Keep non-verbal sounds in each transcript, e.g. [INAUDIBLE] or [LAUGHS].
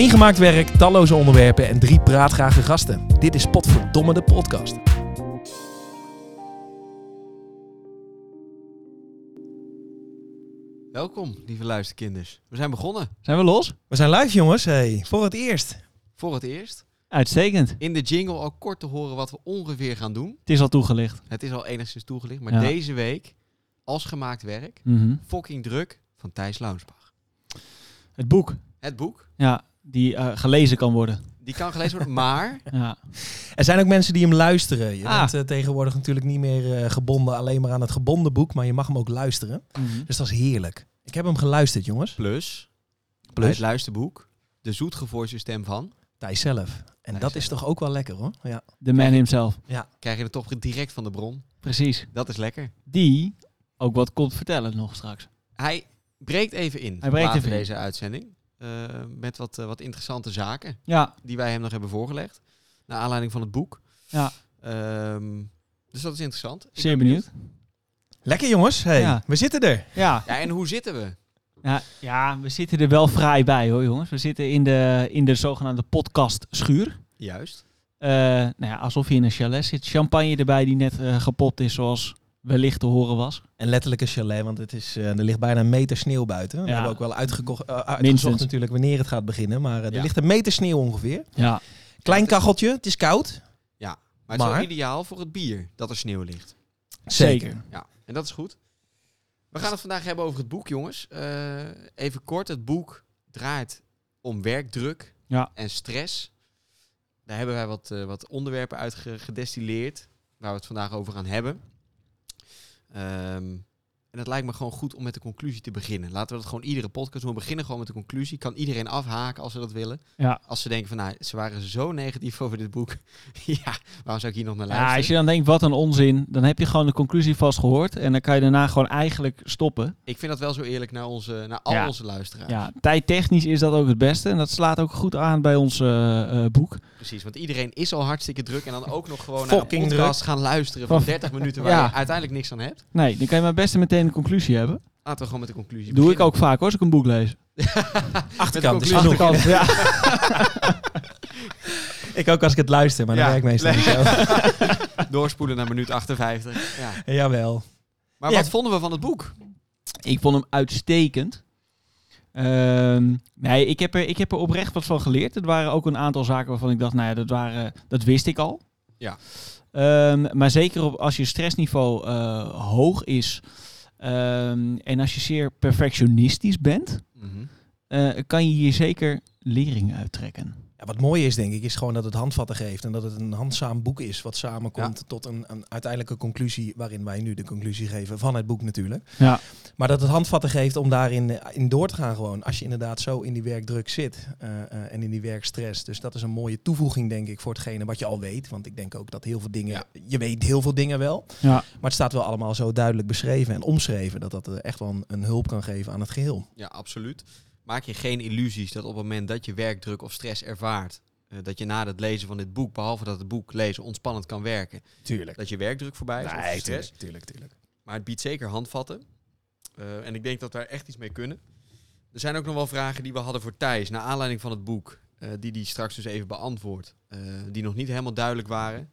Eén gemaakt werk, talloze onderwerpen en drie praatgrage gasten. Dit is Potverdomme de podcast. Welkom, lieve luisterkinders. We zijn begonnen. Zijn we los? We zijn live jongens, hey, voor het eerst. Voor het eerst. Uitstekend. In de jingle al kort te horen wat we ongeveer gaan doen. Het is al toegelicht. Het is al enigszins toegelicht. Maar Ja. deze week, als gemaakt werk, Mhm. fucking druk van Thijs Launsbach. Het boek. Het boek, Ja, die eh, gelezen kan worden. die kan gelezen worden, maar [LAUGHS] Ja. Er zijn ook mensen die hem luisteren. Je Ah. bent eh, tegenwoordig natuurlijk niet meer eh, gebonden alleen maar aan het gebonden boek, maar je mag hem ook luisteren. Mhm. Dus dat is heerlijk. Ik heb hem geluisterd jongens. plus, Plus het luisterboek, de zoetgevoerde stem van, Thijs zelf. En dat is toch ook wel lekker hoor. Ja. De man himself. krijg je het toch direct van de bron. Precies. Dat is lekker. Die ook wat komt vertellen nog straks. Hij breekt even in Hij breekt even in. deze uitzending. Eh, met wat, eh, wat interessante zaken Ja. die wij hem nog hebben voorgelegd. Naar aanleiding van het boek. Ja. Ehm, dus dat is interessant. Ik Zeer ben benieuwd. Lekker jongens, hey, Ja. we zitten er. Ja. Ja, en hoe zitten we? Ja, ja, we zitten er wel vrij bij hoor jongens. We zitten in de, in de zogenaamde podcast schuur. Juist. nou ja, alsof je in een chalet zit. Champagne erbij die net eh, gepopt is zoals wellicht te horen was. En letterlijk een chalet, want het is, eh, er ligt bijna een meter sneeuw buiten. We Ja. hebben ook wel uitgekocht, eh, uitgezocht Minstens. natuurlijk wanneer het gaat beginnen. Maar eh, er Ja. ligt een meter sneeuw ongeveer. Ja. Klein kacheltje, het is koud. Maar het is Maar- ideaal voor het bier dat er sneeuw ligt. Zeker. Ja, en dat is goed. We gaan het vandaag hebben over het boek, jongens. Eh, even kort, het boek draait om werkdruk Ja. en stress. Daar hebben wij wat, eh, wat onderwerpen uit ge- gedestilleerd, waar we het vandaag over gaan hebben. Um, en het lijkt me gewoon goed om met de conclusie te beginnen. Laten we dat gewoon iedere podcast doen. We beginnen gewoon met de conclusie. Kan iedereen afhaken als ze dat willen. Ja. Als ze denken van, nou, ze waren zo negatief over dit boek. [LAUGHS] ja, waarom zou ik hier nog naar Ja, luisteren? als je dan denkt, wat een onzin, dan heb je gewoon de conclusie vast gehoord. En dan kan je daarna gewoon eigenlijk stoppen. Ik vind dat wel zo eerlijk naar, onze, naar al Ja. onze luisteraars. Ja, tijdtechnisch is dat ook het beste. En dat slaat ook goed aan bij ons eh, eh, boek. Precies, want iedereen is al hartstikke druk en dan ook nog gewoon naar een podcast gaan luisteren van Van- 30 minuten waar Ja. je uiteindelijk niks aan hebt. Nee, dan kan je maar best meteen een conclusie hebben. Laten we gewoon met de conclusie Doe ik ook vaak hoor, als ik een boek lees. [LAUGHS] Achterkant is genoeg. Achterkant, [LAUGHS] ja. Ik ook als ik het luister, maar dat Ja. werkt meestal niet zo. [LAUGHS] Doorspoelen naar minuut 58. Ja. Jawel. Maar Ja. wat vonden we van het boek? Ik vond hem uitstekend. Ehm, nee, ik heb, er, ik heb er oprecht wat van geleerd. Er waren ook een aantal zaken waarvan ik dacht, nou ja, dat, waren, dat wist ik al. Ja. Ehm, maar zeker op, als je stressniveau eh, hoog is ehm, en als je zeer perfectionistisch bent, Mhm. eh, kan je hier zeker lering uittrekken. Ja, wat mooi is, denk ik, is gewoon dat het handvatten geeft. En dat het een handzaam boek is wat samenkomt tot een, een uiteindelijke conclusie. Waarin wij nu de conclusie geven van het boek natuurlijk. Ja. Maar dat het handvatten geeft om daarin in door te gaan gewoon. Als je inderdaad zo in die werkdruk zit eh, eh, en in die werkstress. Dus dat is een mooie toevoeging, denk ik, voor hetgene wat je al weet. Want ik denk ook dat heel veel dingen, Ja. je weet heel veel dingen wel. Ja. Maar het staat wel allemaal zo duidelijk beschreven en omschreven. Dat dat eh, echt wel een, een hulp kan geven aan het geheel. Ja, absoluut. Maak je geen illusies dat op het moment dat je werkdruk of stress ervaart, eh, dat je na het lezen van dit boek, behalve dat het boek lezen ontspannend kan werken, Tuurlijk. dat je werkdruk voorbij is of stress. tuurlijk, tuurlijk, tuurlijk. Maar het biedt zeker handvatten. Eh, en ik denk dat we daar echt iets mee kunnen. Er zijn ook nog wel vragen die we hadden voor Thijs, naar aanleiding van het boek, eh, die die straks dus even beantwoordt, eh, die nog niet helemaal duidelijk waren.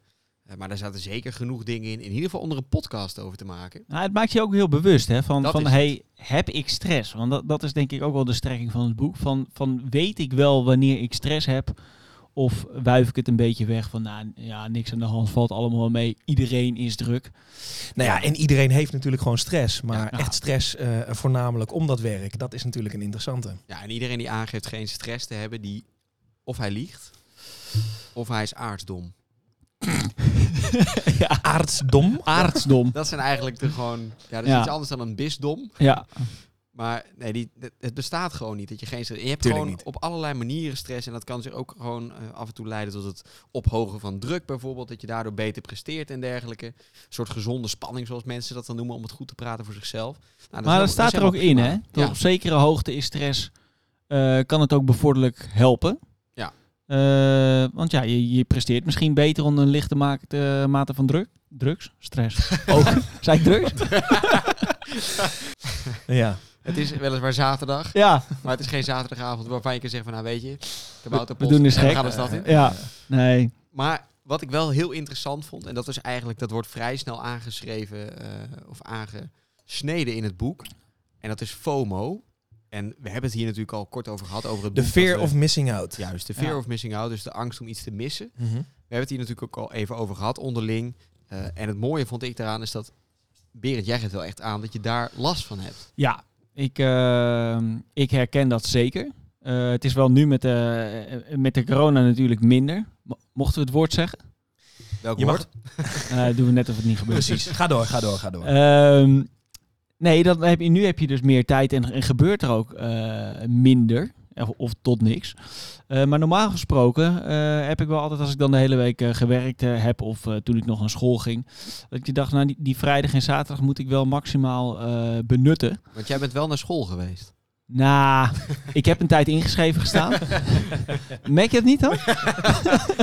Eh, maar daar zaten zeker genoeg dingen in, in ieder geval onder een podcast over te maken. Nou, het maakt je ook heel bewust hè, van, Dat van hey, heb ik stress? Want dat, dat is denk ik ook wel de strekking van het boek. Van, van weet ik wel wanneer ik stress heb? Of wuif ik het een beetje weg van, nou ja, niks aan de hand, valt allemaal wel mee. Iedereen is druk. Nou ja, en iedereen heeft natuurlijk gewoon stress. Maar Ja. echt stress eh, voornamelijk om dat werk, dat is natuurlijk een interessante. Ja, en iedereen die aangeeft geen stress te hebben, die of hij liegt, of hij is aardsdom. [LAUGHS] ja, Aardsdom. [LAUGHS] aardsdom. Dat zijn eigenlijk de gewoon, ja, dat is Ja. iets anders dan een bisdom. Ja, Maar nee, die, het- bestaat gewoon niet dat je geen stress. Je hebt Tuurlijk gewoon niet. op allerlei manieren stress en dat kan zich ook gewoon eh, af en toe leiden tot het ophogen van druk bijvoorbeeld, dat je daardoor beter presteert en dergelijke. Een soort gezonde spanning zoals mensen dat dan noemen om het goed te praten voor zichzelf. Nou, dat maar dat staat er ook in, hè? prima. Dat Ja. op zekere hoogte is stress, eh, kan het ook bevorderlijk helpen. Eh, want ja, je, je presteert misschien beter onder een lichte mate, mate van druk. Drugs? Stress. [LAUGHS] Ook. Zijn drugs? [LAUGHS] Ja. Het is weliswaar zaterdag, Ja, maar het is geen zaterdagavond waarvan je kan zeggen van, nou weet je, kabouter we doen eens en we gek. gaan de stad in. Ja, nee. Maar wat ik wel heel interessant vond, en dat is eigenlijk, dat wordt vrij snel aangeschreven eh, of aangesneden in het boek. En dat is FOMO. En we hebben het hier natuurlijk al kort over gehad, over het De fear we- of missing out. Juist, de fear Ja. of missing out, dus de angst om iets te missen. Mhm. We hebben het hier natuurlijk ook al even over gehad onderling. Eh, en het mooie vond ik daaraan is dat, Berend, jij geeft wel echt aan dat je daar last van hebt. Ja, ik, eh, ik herken dat zeker. Eh, het is wel nu met de, eh, met de corona natuurlijk minder. Mo- Mochten we het woord zeggen? Welk Je mag- woord? Doen we net of het niet [LAUGHS] gebeurt. Precies. Ga door, ga door, ga door. Ehm, nee, dan heb je, nu heb je dus meer tijd en, en gebeurt er ook eh, minder. Of, tot niks. Eh, maar normaal gesproken eh, heb ik wel altijd, als ik dan de hele week gewerkt heb of toen ik nog naar school ging, dat je dacht, nou die, die vrijdag en zaterdag moet ik wel maximaal benutten. Want jij bent wel naar school geweest. Nou, ik heb een tijd ingeschreven gestaan. [LAUGHS] Merk je het niet dan?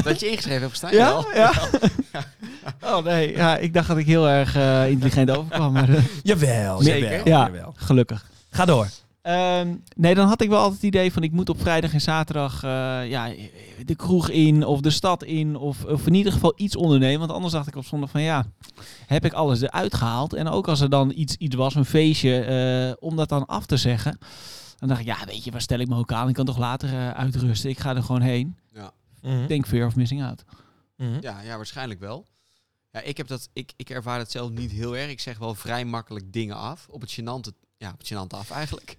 dat je ingeschreven hebt gestaan? Ja? ja. Oh nee, ja, ik dacht dat ik heel erg eh, intelligent overkwam, maar eh, Jawel, Zeker. jawel, Ja. jawel. gelukkig. Ga door. Ehm, nee, dan had ik wel altijd het idee van ik moet op vrijdag en zaterdag eh, ja, de kroeg in of de stad in of, of in ieder geval iets ondernemen. Want anders dacht ik op zondag van ja, heb ik alles eruit gehaald. En ook als er dan iets, iets was, een feestje, eh, om dat dan af te zeggen. Dan dacht ik, ja weet je, waar stel ik me ook aan? Ik kan toch later eh, uitrusten. Ik ga er gewoon heen. Mhm. Ik denk fear of missing out. Mhm. Ja, ja, waarschijnlijk wel. Ja, ik, heb dat, ik, ik ervaar het zelf niet heel erg. Ik zeg wel vrij makkelijk dingen af. Op het gênante, ja, op het gênante af eigenlijk.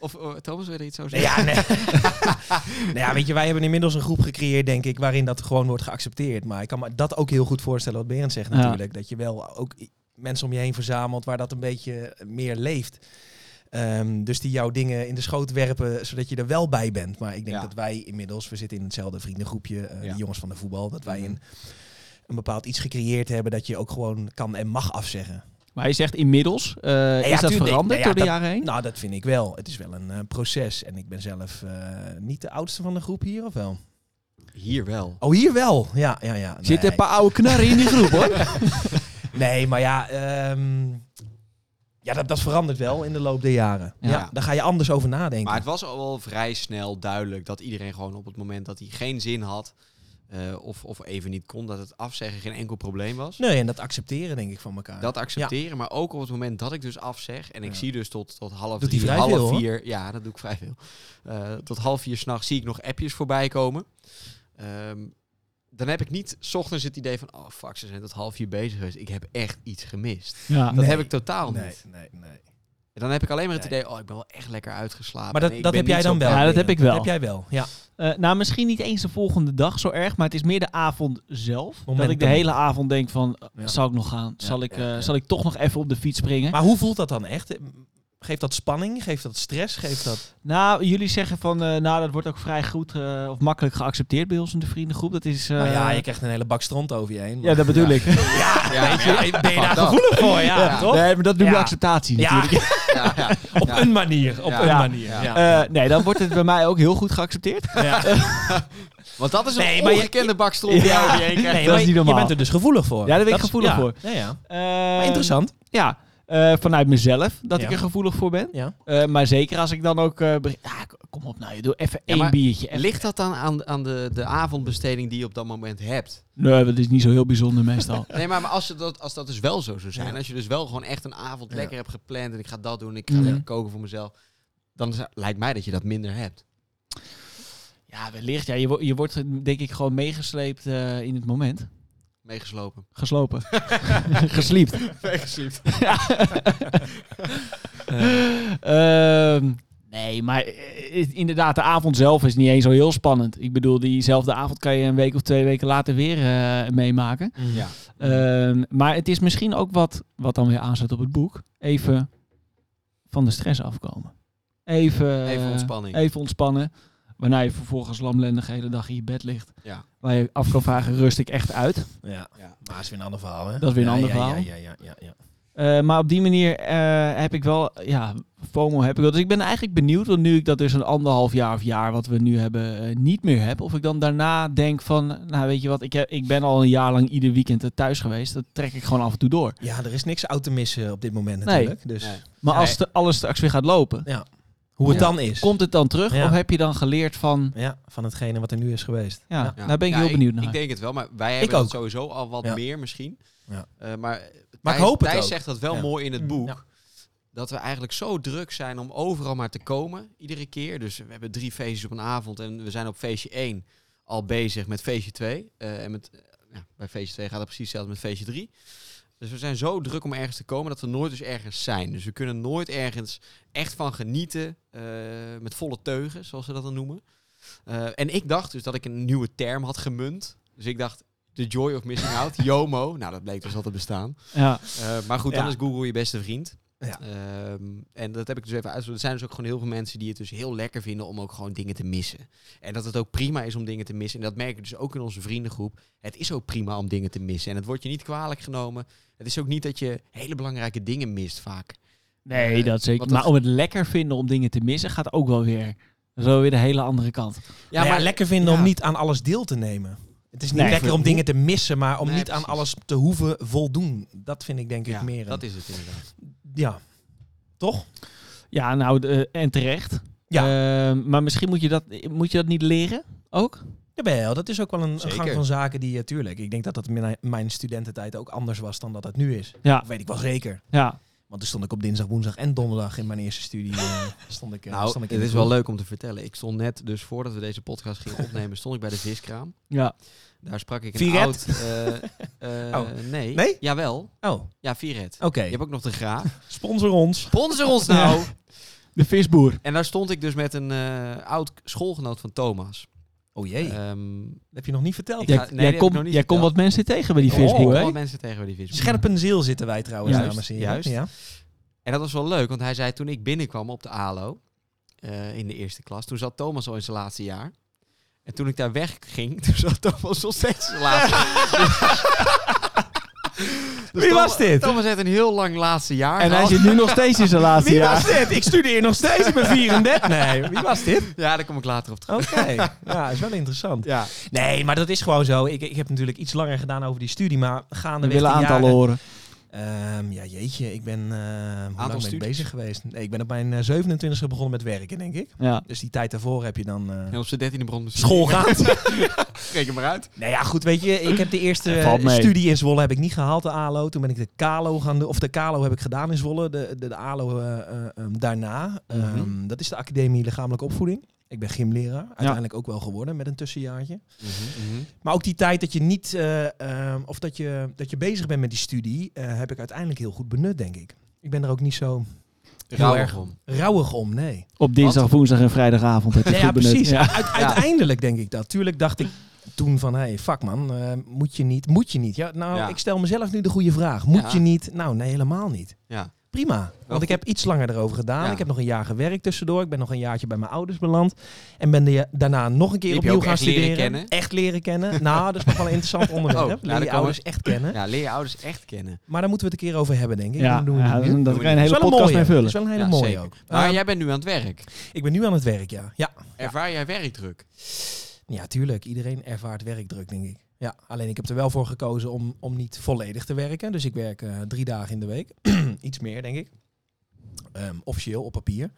Of eh, Thomas, wil je er iets over Nee, zeggen? ja, nee. nou ja, weet je, wij hebben inmiddels een groep gecreëerd, denk ik, waarin dat gewoon wordt geaccepteerd. Maar ik kan me dat ook heel goed voorstellen, wat Berend zegt Ja. natuurlijk. Dat je wel ook mensen om je heen verzamelt waar dat een beetje meer leeft. Ehm, dus die jouw dingen in de schoot werpen, zodat je er wel bij bent. Maar ik denk Ja. dat wij inmiddels, we zitten in hetzelfde vriendengroepje, eh Ja. de jongens van de voetbal, dat wij Mhm. een, een bepaald iets gecreëerd hebben dat je ook gewoon kan en mag afzeggen. Maar je zegt inmiddels, eh, is dat tuurlijk. veranderd Nee, ja, door de dat- jaren heen? Nou, dat vind ik wel. Het is wel een eh, proces. En ik ben zelf eh, niet de oudste van de groep hier, of wel? Hier wel. Oh, hier wel. Ja, ja, ja. Nee. Zitten een paar oude knarren in die groep hoor. [LAUGHS] Nee, maar ja, ehm, ja dat, dat verandert wel in de loop der jaren. Ja. Ja. daar ga je anders over nadenken. Maar het was al wel vrij snel duidelijk dat iedereen gewoon op het moment dat hij geen zin had... eh, of, of even niet kon, dat het afzeggen geen enkel probleem was. Nee, en dat accepteren denk ik van elkaar. Dat accepteren, maar ook op het moment dat ik dus afzeg en ik Ja. zie dus tot, tot half drie, vrij half veel, hoor. vier, ja, dat doe ik vrij veel. Eh, tot half vier s'nachts zie ik nog appjes voorbij komen. Ehm, dan heb ik niet 's ochtends het idee van, oh fuck, ze zijn tot half vier bezig geweest. Ik heb echt iets gemist. Ja. Dat Nee. heb ik totaal Nee, niet. nee, nee. En dan heb ik alleen maar het idee, oh, ik ben wel echt lekker uitgeslapen. Maar dat, dat heb jij dan wel. Ja, dat heb ik wel. heb jij wel, ja. Eh, nou, misschien niet eens de volgende dag zo erg, maar het is meer de avond zelf. Dat Momentum. ik de hele avond denk van, Ja. zal ik nog gaan? Ja, Zal, ik, ja, eh, ja. zal ik toch nog even op de fiets springen? Maar hoe voelt dat dan echt? Geeft dat spanning? Geeft dat stress? Geeft dat... nou, jullie zeggen van, eh, nou, dat wordt ook vrij goed eh, of makkelijk geaccepteerd bij ons in de vriendengroep. Dat is... eh, nou ja, je krijgt een hele bak stront over je heen. ja, dat bedoel ik. [LAUGHS] ja, Ja, weet je, ja. ben je daar gevoelig voor? Ja, Ja. toch? Nee, maar dat noemen we Ja. acceptatie natuurlijk. [LAUGHS] Ja, ja. op Ja. een manier. Op Ja. een Ja. manier. Ja. Ja. Eh, nee, dan wordt het bij mij ook heel goed geaccepteerd. Ja. [LAUGHS] Want dat is een Nee, maar je- ongekende bakstrop die Ja. over je heen krijgt. Nee, dat is niet je normaal. bent er dus gevoelig voor. Ja, daar ben ik gevoelig ja. voor. Ja, ja. Eh, Maar interessant. Ja, eh, vanuit mezelf dat Ja. ik er gevoelig voor ben. Ja. Eh, maar zeker als ik dan ook... eh, kom op nou, je doe even Ja, één maar biertje. Even- Ligt dat dan aan, aan de, de avondbesteding die je op dat moment hebt? Nee, dat is niet zo heel bijzonder meestal. [LAUGHS] Nee, maar, maar als, je dat, als dat dus wel zo zou zijn, als je dus wel gewoon echt een avond lekker hebt gepland en ik ga dat doen, ik ga Mhm. lekker koken voor mezelf, dan lijkt mij dat je dat minder hebt. Ja, wellicht. Ja, je, je wordt denk ik gewoon meegesleept in het moment. Meegeslopen. Geslopen. [LAUGHS] Gesliept. Meegesleept. [LAUGHS] Ehm, nee, maar eh, inderdaad, de avond zelf is niet eens zo heel spannend. Ik bedoel, diezelfde avond kan je een week of twee weken later weer eh, meemaken. Ja. Ehm, maar het is misschien ook wat, wat dan weer aanzet op het boek. Even van de stress afkomen. Even, Even ontspanning. Even ontspannen. Waarna je vervolgens lamlendig de hele dag in je bed ligt. Ja. Waar je af kan vragen, rust ik echt uit? Ja. Ja. Maar is weer een ander verhaal, hè? Dat is weer een Ja, ander ja, verhaal. Ja, ja, ja, ja, ja. Eh, maar op die manier eh, heb ik wel, ja, FOMO heb ik wel. Dus ik ben eigenlijk benieuwd, want nu ik dat dus een anderhalf jaar of jaar wat we nu hebben eh, niet meer heb, of ik dan daarna denk van, nou weet je wat, ik, heb, ik ben al een jaar lang ieder weekend thuis geweest, dat trek ik gewoon af en toe door. Ja, er is niks uit te missen op dit moment Nee. natuurlijk. Dus Nee. Maar als Nee. de- alles straks weer gaat lopen, hoe het Ja. dan is. komt het dan terug Ja. of heb je dan geleerd van, Ja, van hetgene wat er nu is geweest. ja, daar ben ik Ja, heel benieuwd naar. Ik denk het wel, maar wij hebben ook. het sowieso al wat Ja. meer misschien. Ja. Eh, maar Maar ik hoop het Thijs ook. zegt dat wel Ja. mooi in het boek. Ja. Dat we eigenlijk zo druk zijn om overal maar te komen, iedere keer. Dus we hebben drie feestjes op een avond en we zijn op feestje 1 al bezig met feestje 2. Eh, en met, ja, bij feestje 2 gaat het precies hetzelfde met feestje 3. Dus we zijn zo druk om ergens te komen dat we nooit dus ergens zijn. Dus we kunnen nooit ergens echt van genieten eh, met volle teugen, zoals ze dat dan noemen. Eh, en ik dacht dus dat ik een nieuwe term had gemunt. Dus ik dacht, the joy of missing out, [LAUGHS] JOMO. Nou, dat bleek dus al te bestaan. Ja, Eh, maar goed, dan Ja. is Google je beste vriend. Ja. Ehm, en dat heb ik dus even uit. Er zijn dus ook gewoon heel veel mensen die het dus heel lekker vinden om ook gewoon dingen te missen. En dat het ook prima is om dingen te missen. En dat merk ik dus ook in onze vriendengroep. Het is ook prima om dingen te missen. En het wordt je niet kwalijk genomen. Het is ook niet dat je hele belangrijke dingen mist vaak. nee, Eh, dat zeker. Maar om het lekker vinden om dingen te missen, gaat ook wel weer, wel weer de hele andere kant. Ja, maar lekker vinden ja. om niet aan alles deel te nemen. Het is niet Nee, lekker om dingen te missen, maar om Nee, niet aan alles te hoeven voldoen. Dat vind ik denk ik Ja, meer. dat is het inderdaad. Ja. Toch? Ja, nou, de- en terecht. Ja. Ehm, maar misschien moet je, dat, moet je dat niet leren ook? Jawel, dat is ook wel een, Zeker. gang van zaken die, uh, tuurlijk. Ik denk dat dat in mijn- mijn studententijd ook anders was dan dat het nu is. Ja, Dat weet ik wel zeker. ja. Want toen stond ik op dinsdag, woensdag en donderdag in mijn eerste studie. eh, [LAUGHS] stond ik, eh, nou, stond ik in het is wel leuk om te vertellen. Ik stond net, dus voordat we deze podcast gingen opnemen, stond ik bij de viskraam. ja. Daar sprak ik een Vieret? oud... eh, [LAUGHS] eh, Oh. Nee. Nee? Jawel. Oh, Ja, Vieret. oké. Je hebt ook nog de graaf. Sponsor ons. Sponsor ons nou! [LAUGHS] De visboer. En daar stond ik dus met een eh, oud schoolgenoot van Thomas. Oh jee, dat Ehm, heb je nog niet verteld. Ik ga- nee, jij ik komt jij wat mensen tegen bij die Oh, visboer, ik hè? kwam wat mensen tegen bij die vis. Scherpenzeel zitten wij trouwens, Juist, dames en heren. juist. Ja. En dat was wel leuk, want hij zei toen ik binnenkwam op de ALO, eh, in de eerste klas, toen zat Thomas al in zijn laatste jaar. En toen ik daar wegging, [LAUGHS] toen zat Thomas nog steeds in zijn laatste [LAUGHS] Dus Wie Thomas- was dit? Thomas heeft een heel lang laatste jaar En hij zit nu nog steeds in zijn [LAUGHS] laatste Wie jaar. was dit? Ik studeer nog steeds, ik ben 34. Nee, wie was dit? Ja, daar kom ik later op terug. Oké, ja, is wel interessant. Ja. Nee, maar dat is gewoon zo. Ik, ik heb natuurlijk iets langer gedaan over die studie, maar We gaandeweg willen de aantallen jaren... horen. Ehm, ja, jeetje, ik ben... eh hoe lang ben ik bezig geweest? Nee, ik ben op mijn eh, 27e begonnen met werken, denk ik. Ja. Dus die tijd daarvoor heb je dan... eh, En op zijn dertiende begon met School gaat. [LAUGHS] Reken maar uit. Nou ja, goed, weet je, ik heb de eerste [LAUGHS] eh, studie in Zwolle heb ik niet gehaald, de ALO. Toen ben ik de KALO gaan doen, of de KALO heb ik gedaan in Zwolle, de, de, de ALO eh, eh, ehm, daarna. Mhm. Ehm, dat is de Academie Lichamelijke Opvoeding. Ik ben gymleraar, uiteindelijk ook wel geworden met een tussenjaartje. Maar ook die tijd dat je niet, eh, ehm, of dat je, dat je bezig bent met die studie, eh, heb ik uiteindelijk heel goed benut, denk ik. Ik ben er ook niet zo Rauwig om. rauwig om, nee. Op dinsdag, woensdag en vrijdagavond heb je het Nee, ja, goed benut. precies. Ja. Uit- uiteindelijk denk ik dat. Tuurlijk dacht ik toen van, hé, hey, fuck man, eh, moet je niet, moet je niet? Ja, nou, Ja. ik stel mezelf nu de goede vraag. Moet Ja. je niet? Nou, nee, helemaal niet. Ja. Prima. Want ik heb iets langer erover gedaan. Ja. Ik heb nog een jaar gewerkt tussendoor. Ik ben nog een jaartje bij mijn ouders beland. En ben de, daarna nog een keer opnieuw gaan echt leren studeren. kennen? Echt leren kennen. [LAUGHS] nou, dat is nog wel een interessant [LAUGHS] onderwerp. Oh, hè? nou, Leer je ouders echt kennen. Ja, leer je ouders echt kennen. Maar daar moeten we het een keer over hebben, denk ik. Ja, Dat doen we ja, dat, kan je een hele wel podcast mooie. mee vullen. Dat is wel een hele Ja, mooie zeker. ook. Maar Ehm, jij bent nu aan het werk. Ik ben nu aan het werk, ja. Ja, Ervaar jij werkdruk? Ja, tuurlijk. Iedereen ervaart werkdruk, denk ik. Ja, alleen ik heb er wel voor gekozen om, om niet volledig te werken. Dus ik werk eh, drie dagen in de week. [CLEARS THROAT] Iets meer, denk ik. Ehm, officieel op papier. [LAUGHS]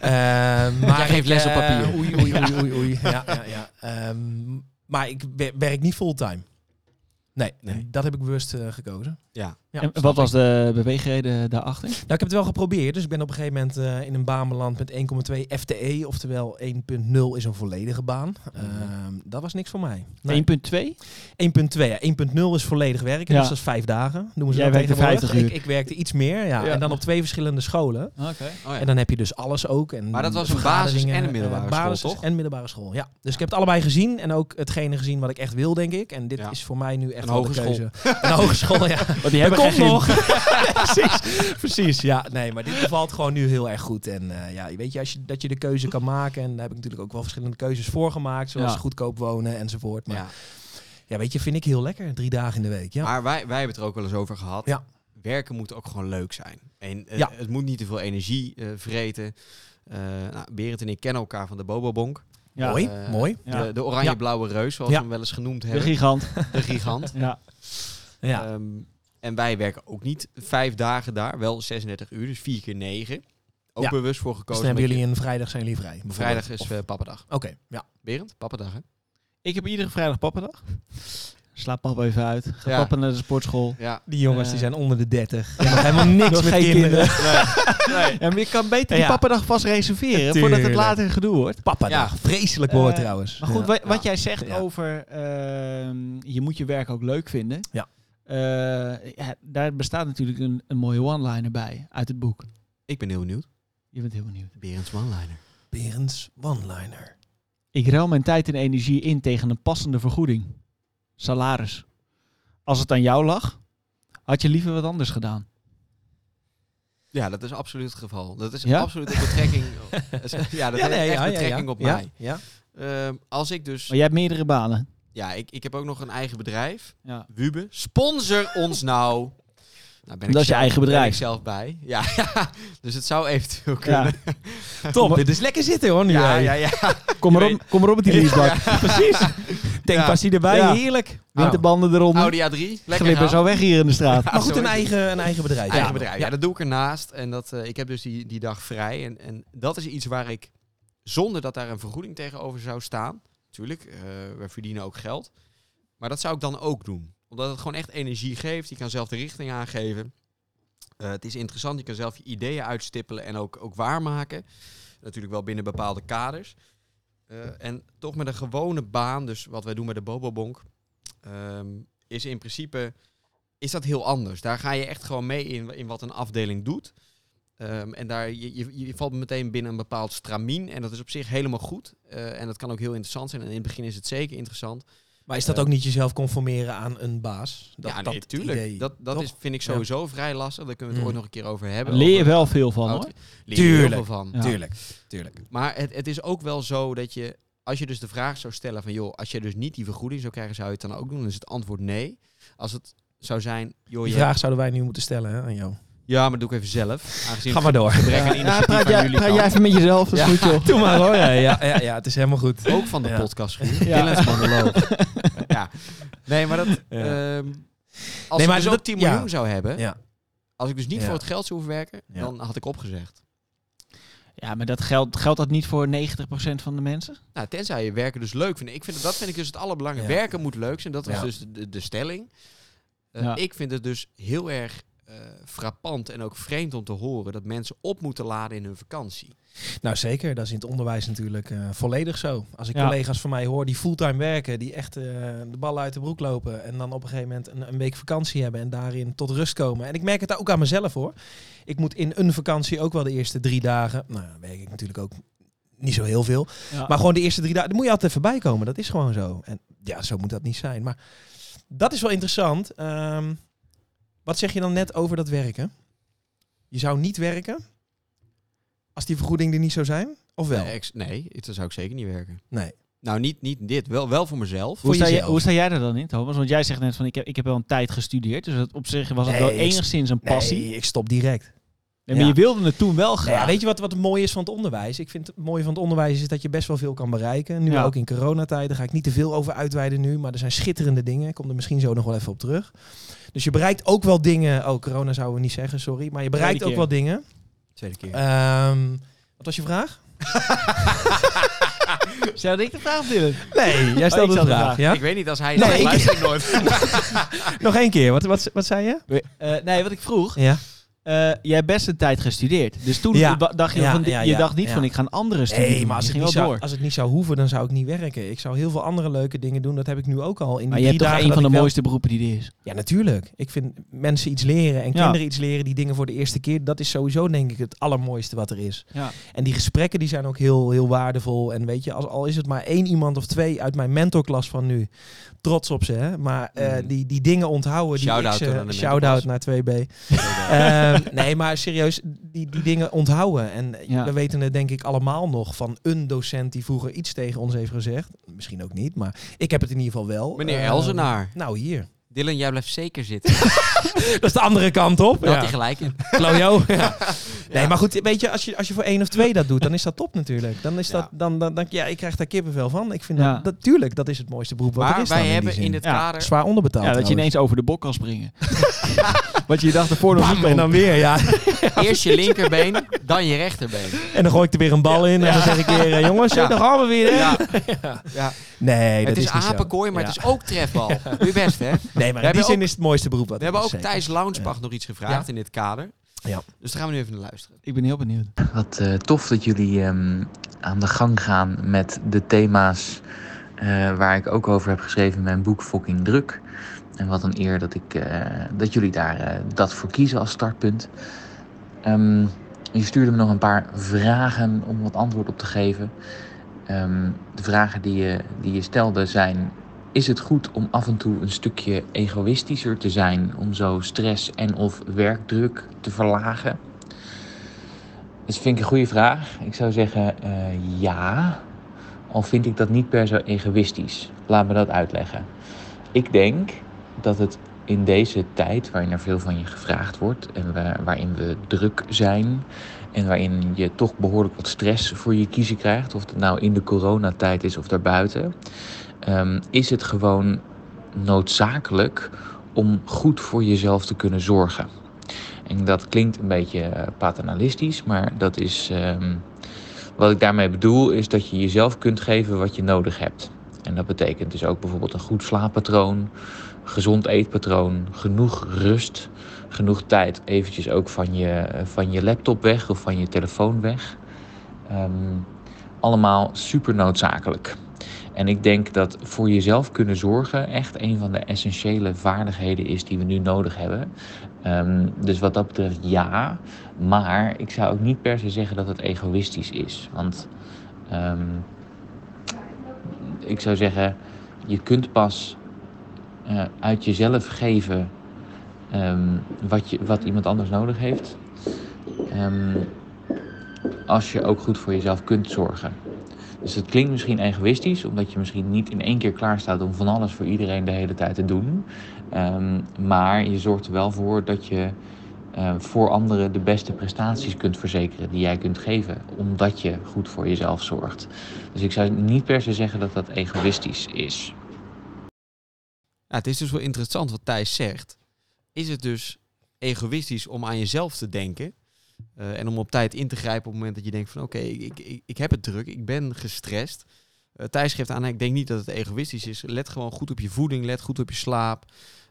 Ehm, maar Jij geeft ik, les op eh, papier. Oei, oei, oei, oei, oei. [LAUGHS] Ja, ja, ja. Ehm, maar ik wer- werk niet fulltime. Nee, Nee. dat heb ik bewust eh, gekozen. Ja. Ja, En wat was de beweegreden daarachter? Nou, ik heb het wel geprobeerd. Dus ik ben op een gegeven moment eh, in een baan beland met 1,2 FTE. Oftewel 1,0 is een volledige baan. Mhm. Ehm, dat was niks voor mij. Nee. 1.2? 1.2, ja. 1.0 is volledig werken, Ja. dus dat is vijf dagen. Noemen ze Jij dat werkte tegenwoordig. 50 uur. Ik, ik werkte iets meer, ja. Ja. En dan op twee verschillende scholen. Oké. Oh ja. En dan heb je dus alles ook. En Maar dat was een basis- en een middelbare eh, school, basis toch? en middelbare school, ja. Dus ik heb het allebei gezien en ook hetgene gezien wat ik echt wil, denk ik. En dit Ja. is voor mij nu echt Een wel de hogeschool. Een hogeschool, ja. [LAUGHS] Want die Dat hebben komt nog. [LAUGHS] precies, precies. Ja, nee, maar dit bevalt gewoon nu heel erg goed. En eh, ja, weet je, als je, dat je de keuze kan maken. En daar heb ik natuurlijk ook wel verschillende keuzes voor gemaakt. Zoals Ja. goedkoop wonen enzovoort. Maar ja. Ja. weet je, vind ik heel lekker. Drie dagen in de week. Ja. Maar wij, wij hebben het er ook wel eens over gehad. Ja. werken moet ook gewoon leuk zijn. En eh, Ja. het moet niet te veel energie eh, vreten. Eh nou, Berend en ik kennen elkaar van de Bobobonk. Ja. Mooi, Eh, mooi. De, de oranje-blauwe reus, zoals Ja. we hem wel eens genoemd De hebben. gigant. [LAUGHS] De gigant. ja. Ja. Ehm, en wij werken ook niet vijf dagen daar, wel 36 uur, dus vier keer negen. Ook Ja. bewust voor Dus gekozen. dan hebben jullie een vrijdag zijn jullie vrij. Vrijdag is Of- eh pappadag. Oké, ja. Berend, pappadag hè? Ik heb iedere vrijdag pappendag. Slaap papa even uit. Ga Ja. papa naar de sportschool. Ja. Die jongens die Eh. zijn onder de 30. Die hebben [LAUGHS] nog helemaal niks met geen kinderen. [LAUGHS] Ja, maar je kan beter die Ja. pappendag vast reserveren. Voordat het later gedoe wordt. Papa Ja. dag. Vreselijk woord Eh, trouwens. Maar goed, Ja. wat, wat Ja. jij zegt Ja. over ehm, je moet je werk ook leuk vinden. Ja. Eh, ja, daar bestaat natuurlijk een, een mooie one-liner bij uit het boek. Ik ben heel benieuwd. Je bent heel benieuwd. Berends one-liner. Berends one-liner. Ik ruil mijn tijd en energie in tegen een passende vergoeding. Salaris. Als het aan jou lag, had je liever wat anders gedaan. Ja, dat is absoluut het geval. Dat is Ja? absoluut een betrekking. [LAUGHS] ja, dat heeft echt betrekking op ja, mij. Ja. Ehm, als ik dus... Maar jij hebt meerdere banen. Ja, ik, ik heb ook nog een eigen bedrijf. Ja. Wube. Sponsor ons nou. nou ben ik Dat is je eigen Ben bedrijf. ik zelf bij. Ja, ja, dus het zou eventueel kunnen. Top, [LAUGHS] dit is lekker zitten hoor nu. Ja, ja, ja. Kom maar op, kom maar op met die leasebak. [LAUGHS] Precies. Tankpassie erbij, Ja. heerlijk. Winterbanden eronder. Audi A3. Lekker Glippen gaan. zo weg hier in de straat. [LAUGHS] Maar goed, een eigen, een eigen bedrijf. Eigen Ja. bedrijf. Ja, dat doe ik ernaast. En dat, eh, ik heb dus die, die dag vrij. En, en dat is iets waar ik, zonder dat daar een vergoeding tegenover zou staan. Natuurlijk, eh we verdienen ook geld. Maar dat zou ik dan ook doen. Omdat het gewoon echt energie geeft. Je kan zelf de richting aangeven. Eh, het is interessant. Je kan zelf je ideeën uitstippelen en ook, ook waarmaken. Natuurlijk wel binnen bepaalde kaders. Eh, en toch met een gewone baan, dus wat wij doen met de Bobobonk, ehm, is in principe is dat heel anders. Daar ga je echt gewoon mee in, in wat een afdeling doet. Ehm, en daar, je, je, je valt meteen binnen een bepaald stramien. En dat is op zich helemaal goed. Eh, en dat kan ook heel interessant zijn. En in het begin is het zeker interessant. Maar is dat ook niet jezelf conformeren aan een baas? Dat, ja, nee, dat idee, Dat, dat toch? is, vind ik sowieso vrij lastig. Daar kunnen we het Mm. ooit nog een keer over hebben. Leer je wel veel van hoor. Leer heel Tuurlijk. veel van. Ja. Tuurlijk, tuurlijk. Maar het, het is ook wel zo dat je, als je dus de vraag zou stellen van, joh, als je dus niet die vergoeding zou krijgen, zou je het dan ook doen? Dan is het antwoord nee. Als het zou zijn, joh, Die je vraag zouden wij nu moeten stellen hè, aan jou. Ja, maar dat doe ik even zelf. Aangezien Ga maar door. Ja, initiatief praat aan jij, praat jij even met jezelf, dat is Ja. goed joh. [LAUGHS] Doe maar hoor. Ja, ja, ja, ja, het is helemaal goed. Ook van de Ja. podcast. Dylan's monoloog. [LAUGHS] ja. Nee, maar dat... Ja. ehm, als Nee, maar ik dus dat- ook 10 ja. miljoen zou hebben... Ja. Als ik dus niet Ja. voor het geld zou hoeven werken... Ja. dan had ik opgezegd. Ja, maar dat geldt, geldt dat niet voor 90% van de mensen? Nou, tenzij je werken dus leuk vindt. Ik vind, dat vind ik dus het allerbelangrijkste. Ja. Werken moet leuk zijn. Dat is Ja. dus de, de stelling. Eh, Ja. Ik vind het dus heel erg frappant en ook vreemd om te horen... dat mensen op moeten laden in hun vakantie. Nou zeker, dat is in het onderwijs natuurlijk eh, volledig zo. Als ik Ja. collega's van mij hoor die fulltime werken, die echt eh, de ballen uit de broek lopen en dan op een gegeven moment een, een week vakantie hebben en daarin tot rust komen. En ik merk het ook aan mezelf hoor. Ik moet in een vakantie ook wel de eerste drie dagen, nou dan werk ik natuurlijk ook niet zo heel veel, Ja. maar gewoon de eerste drie dagen, daar moet je altijd even bij komen. Dat is gewoon zo. En ja, zo moet dat niet zijn. Maar dat is wel interessant. Ehm, wat zeg je dan net over dat werken? Je zou niet werken als die vergoeding er niet zou zijn? Of wel? Nee, ex- nee, dat zou ik zeker niet werken. Nee. Nou, niet, niet dit. Wel, wel voor mezelf. Hoe sta, je, jezelf. hoe sta jij er dan in, Thomas? Want jij zegt net van ik heb, ik heb wel een tijd gestudeerd. Dus dat op zich was het Nee, wel enigszins een passie. Nee, ik stop direct. Nee, maar ja. je wilde het toen wel Nou graag. ja, weet je wat, wat het mooie is van het onderwijs? Ik vind het mooie van het onderwijs is dat je best wel veel kan bereiken. Nu Ja. ook in coronatijd. Daar ga ik niet te veel over uitweiden nu. Maar er zijn schitterende dingen. Ik kom er misschien zo nog wel even op terug. Dus je bereikt ook wel dingen. Oh, corona zouden we niet zeggen, sorry. Maar je bereikt Tweede ook keer. wel dingen. Tweede keer. Ehm, wat was je vraag? [LAUGHS] Zou ik de vraag willen? Nee, jij Oh, stelde ik de vraag. vraag. Ja? Ik weet niet als hij Nee, ik- luistert [LAUGHS] nooit. Nog één keer. Wat, wat, wat zei je? Eh, nee, wat ik vroeg. Ja. Eh, jij hebt best een tijd gestudeerd. Dus toen Ja. dacht je, Ja, van, ja, je dacht niet van ik ga een andere studie Nee, doen. maar als het, niet zou, door. als het niet zou hoeven, dan zou ik niet werken. Ik zou heel veel andere leuke dingen doen. Dat heb ik nu ook al. In Maar je hebt toch een van de wel- mooiste beroepen die er is. Ja, natuurlijk. Ik vind mensen iets leren en kinderen iets leren, die dingen voor de eerste keer, dat is sowieso denk ik het allermooiste wat er is. Ja. En die gesprekken die zijn ook heel, heel waardevol. En weet je, als, al is het maar één iemand of twee uit mijn mentorklas van nu, trots op ze, hè? maar eh, Mm. die, die dingen onthouden. Die Shout-out naar 2B. Ehm, [LAUGHS] nee, maar serieus, die, die dingen onthouden. En Ja. we weten het denk ik allemaal nog van een docent die vroeger iets tegen ons heeft gezegd. Misschien ook niet, maar ik heb het in ieder geval wel. Meneer Ehm, Elzenaar. nou, hier. Dylan, jij blijft zeker zitten. [LAUGHS] Dat is de andere kant op. Daar had Ja. hij gelijk in. Klojo. [LAUGHS] Ja. Nee, maar goed, weet je, als je, als je voor één of twee dat doet, dan is dat top natuurlijk. Dan is Ja. dat, dan, dan, dan, ja, ik krijg daar kippenvel van. Ik vind Ja. dat, dat, tuurlijk, dat is het mooiste beroep wat er is dan wij in die hebben zin. in het Ja. kader... Zwaar onderbetaald Ja, dat je ineens over de bok kan springen. [LAUGHS] Wat je dacht ervoor nog niet en dan weer, ja. Eerst je linkerbeen, dan je rechterbeen. En dan gooi ik er weer een bal in en dan zeg ik weer, eh, jongens, Ja. daar gaan we weer. Ja. ja. Nee, dat het is, is, niet zo. apenkooi, maar Ja. het is ook trefbal. Doe je best, hè? Nee, maar in die zin ook- is het mooiste beroep wat We hebben ook zeker. Thijs Launsbach nog iets gevraagd Ja. in dit kader. Ja. Dus daar gaan we nu even naar luisteren. Ik ben heel benieuwd. Wat eh, tof dat jullie ehm, aan de gang gaan met de thema's eh, waar ik ook over heb geschreven in mijn boek Fucking Druk. En wat een eer dat, ik, eh, dat jullie daar eh, dat voor kiezen als startpunt. Ehm, je stuurde me nog een paar vragen om wat antwoord op te geven. Ehm, de vragen die je, die je stelde zijn... Is het goed om af en toe een stukje egoïstischer te zijn... om zo stress en of werkdruk te verlagen? Dat vind ik een goede vraag. Ik zou zeggen eh, ja. Al vind ik dat niet per se egoïstisch. Laat me dat uitleggen. Ik denk dat het in deze tijd, waarin er veel van je gevraagd wordt en waar- waarin we druk zijn en waarin je toch behoorlijk wat stress voor je kiezen krijgt, of het nou in de coronatijd is of daarbuiten, ehm, is het gewoon noodzakelijk om goed voor jezelf te kunnen zorgen. En dat klinkt een beetje eh, paternalistisch, maar dat is. ehm, wat ik daarmee bedoel, is dat je jezelf kunt geven wat je nodig hebt. En dat betekent dus ook bijvoorbeeld een goed slaappatroon, gezond eetpatroon, genoeg rust, genoeg tijd eventjes ook van je, van je laptop weg of van je telefoon weg. Ehm, allemaal super noodzakelijk. En ik denk dat voor jezelf kunnen zorgen echt een van de essentiële vaardigheden is die we nu nodig hebben. Ehm, dus wat dat betreft ja. Maar ik zou ook niet per se zeggen dat het egoïstisch is. Want ehm, ik zou zeggen, je kunt pas eh, uit jezelf geven ehm, wat, je, wat iemand anders nodig heeft. Als je ook goed voor jezelf kunt zorgen. Dus het klinkt misschien egoïstisch, omdat je misschien niet in één keer klaar staat om van alles voor iedereen de hele tijd te doen. Ehm, maar je zorgt er wel voor dat je eh, voor anderen de beste prestaties kunt verzekeren die jij kunt geven, omdat je goed voor jezelf zorgt. Dus ik zou niet per se zeggen dat dat egoïstisch is. Het is dus wel interessant wat Thijs zegt. Is het dus egoïstisch om aan jezelf te denken eh, en om op tijd in te grijpen op het moment dat je denkt van oké, ik, ik, ik heb het druk, ik ben gestrest. Eh, Thijs geeft aan, ik denk niet dat het egoïstisch is. Let gewoon goed op je voeding, let goed op je slaap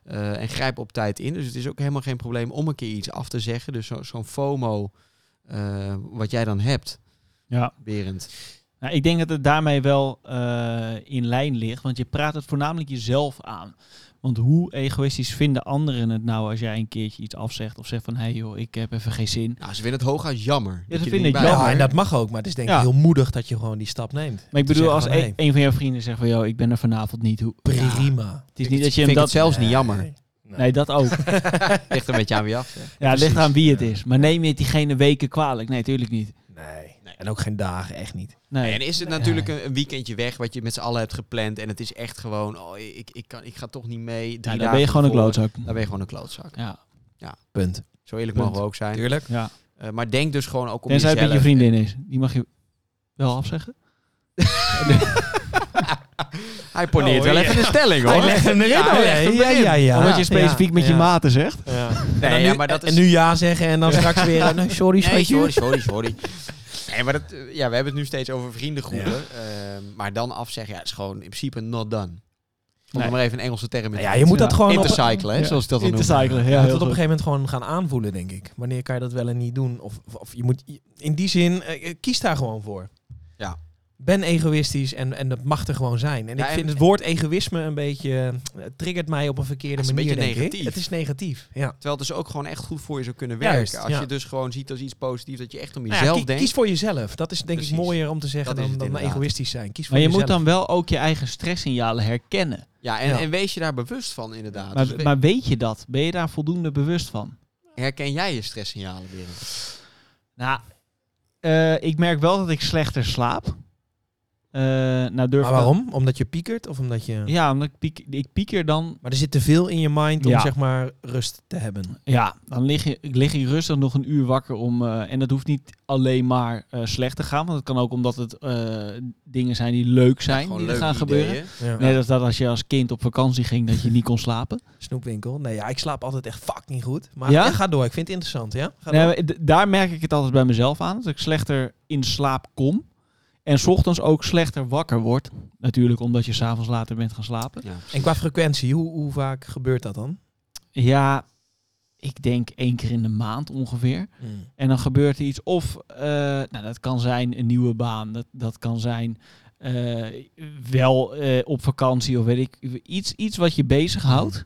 eh, en grijp op tijd in. Dus het is ook helemaal geen probleem om een keer iets af te zeggen. Dus zo- zo'n FOMO eh, wat jij dan hebt, Ja. Berend. Nou, ik denk dat het daarmee wel in lijn ligt, want je praat het voornamelijk jezelf aan. Want hoe egoïstisch vinden anderen het nou als jij een keertje iets afzegt of zegt van hé hey joh, ik heb even geen zin. Nou, ze vinden het hooguit jammer. ze je er vinden het jammer. Ja, en dat mag ook, maar het is denk ik Ja. heel moedig dat je gewoon die stap neemt. Maar ik bedoel, als van, een, hey, een van jouw vrienden zegt van joh, ik ben er vanavond niet. Hoe, prima. het is Ik niet dat je vind hem dat... het zelfs niet jammer. Nee. Nee, dat ook. [LAUGHS] Ligt een beetje aan wie af. zeg. Ja, het ligt aan wie het Ja. is. Maar neem je het diegene weken kwalijk? Nee, tuurlijk niet. Nee. En ook geen dagen, echt niet. Nee. En is het natuurlijk een, een weekendje weg wat je met z'n allen hebt gepland en het is echt gewoon, oh, ik, ik, kan, ik ga toch niet mee. Drie Ja, dan dagen ben je gewoon een klootzak. Dan ben je gewoon een klootzak. Ja, Punt. Zo eerlijk Punt. mogen we ook zijn. Tuurlijk. ja. Eh, maar denk dus gewoon ook om Tenzij het met jezelf. je vriendin is. Die mag je wel afzeggen. [LAUGHS] Hij poneert Oh, wel ja. even de stelling hoor. Hij legt hem erin. Ja, hem ja, erin. ja, ja. Omdat je specifiek met je ja. maten zegt. Ja. Nee, en, ja, nu, maar dat en is- nu ja zeggen en dan straks weer... eh, nee, sorry, Nee, sorry, sorry, sorry. Nee, maar dat, eh, ja, we hebben het nu steeds over vriendengroepen. ehm, maar dan afzeggen, ja, is gewoon in principe not done. Om Nee. er maar even een Engelse term in te ja, je moet dat Ja. gewoon Intercyclen, hè, zoals dat dan noemen. Intercyclen, je ja, het op een gegeven moment gewoon gaan aanvoelen, denk ik. Wanneer kan je dat wel en niet doen? Of, of je moet in die zin, eh, kies daar gewoon voor. Ja. Ben egoïstisch en, en dat mag er gewoon zijn. En Ja, ik en- vind het woord egoïsme een beetje, eh, triggert mij op een verkeerde Het is een manier, beetje ik. negatief. Het is negatief, ja. Terwijl het dus ook gewoon echt goed voor je zou kunnen Juist, werken. Als ja. je dus gewoon ziet als iets positiefs, dat je echt om Nou ja, jezelf kie- denkt. kies voor jezelf. Dat is denk Precies. ik mooier om te zeggen Dat dan, dan egoïstisch zijn. Kies voor Maar je jezelf. moet dan wel ook je eigen stresssignalen herkennen. Ja, en, Ja. en wees je daar bewust van inderdaad. Maar, Dus maar weet je dat? Ben je daar voldoende bewust van? herken jij je stresssignalen, Berend? Nou, eh, ik merk wel dat ik slechter slaap. Eh, nou durf Maar waarom? Omdat je piekert of omdat je... Ja, omdat ik, piek, ik pieker dan. Maar er zit te veel in je mind om Ja. zeg maar rust te hebben. Ja, dan lig, je, lig ik rustig nog een uur wakker om. eh, en dat hoeft niet alleen maar eh, slecht te gaan. Want het kan ook omdat het eh, dingen zijn die leuk zijn. Die er leuke gaan gebeuren. Ja. Net als dat als je als kind op vakantie ging, dat je niet kon slapen. Snoepwinkel. Nee, ja, ik slaap altijd echt fucking goed. Maar Ja? ga door. Ik vind het interessant, ja? Ga Nee, daar merk ik het altijd bij mezelf aan. Dat ik slechter in slaap kom. En 's ochtends ook slechter wakker word. Natuurlijk omdat je s'avonds later bent gaan slapen. Ja. En qua frequentie, hoe, hoe vaak gebeurt dat dan? Ja, ik denk één keer in de maand ongeveer. Hmm. En dan gebeurt er iets. Of, eh, nou, dat kan zijn een nieuwe baan. Dat, dat kan zijn eh, wel eh, op vakantie of weet ik. Iets, iets wat je bezighoudt.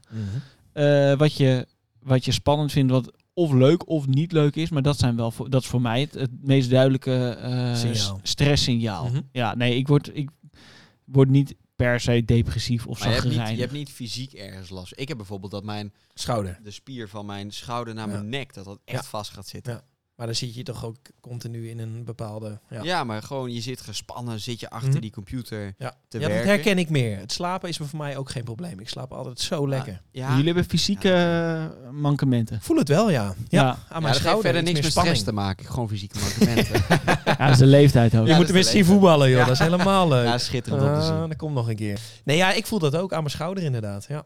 Eh, wat, je, wat je spannend vindt. Wat of leuk of niet leuk is. Maar dat, zijn wel voor, dat is voor mij het, het meest duidelijke eh, Signaal. s- stresssignaal. Mhm. Ja, nee, ik word, ik word niet per se depressief of Maar je hebt, niet, zagrijnig. je hebt niet fysiek ergens last. Ik heb bijvoorbeeld dat mijn, Schouder. de spier van mijn schouder naar mijn nek, dat dat echt Ja. vast gaat zitten. Ja. Maar dan zit je toch ook continu in een bepaalde... Ja, Ja. maar gewoon je zit gespannen, zit je achter Mhm. die computer ja. te Ja, dat werken. herken ik meer. Het slapen is voor mij ook geen probleem. Ik slaap altijd zo lekker. Ja, Jullie hebben fysieke Ja, eh, mankementen. Voel het wel, ja. Ja, Ja. aan mijn dat schouder verder niks meer met stress spanning. te maken. Gewoon fysieke mankementen. [LAUGHS] [LAUGHS] Ja, dat is de leeftijd ook. Je moet dat de zien voetballen, joh. Ja. Dat is helemaal leuk. ja, schitterend om te Ah, zien. dat komt nog een keer. Nee, ja, ik voel dat ook aan mijn schouder inderdaad. Ja.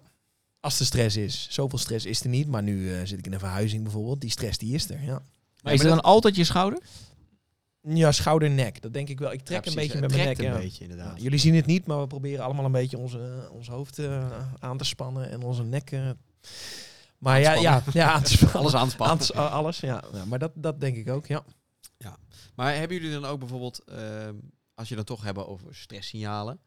Als er stress is. Zoveel stress is er niet. Maar nu eh, zit ik in een verhuizing bijvoorbeeld. Die stress die is er, ja. Maar is het dan altijd je schouder? Ja, schouder, nek. Dat denk ik wel. Ik trek Ja, een beetje met mijn nek. een ja. beetje, inderdaad. Ja, jullie zien het niet, maar we proberen allemaal een beetje onze, ons hoofd eh, aan te spannen en onze nek. eh. maar ja, ja, ja, aan te spannen. Alles aanspannen. Aan te- a- alles, ja. ja. Maar dat, dat denk ik ook, ja. Maar hebben jullie dan ook bijvoorbeeld, ehm, als je dan toch hebben over stresssignalen,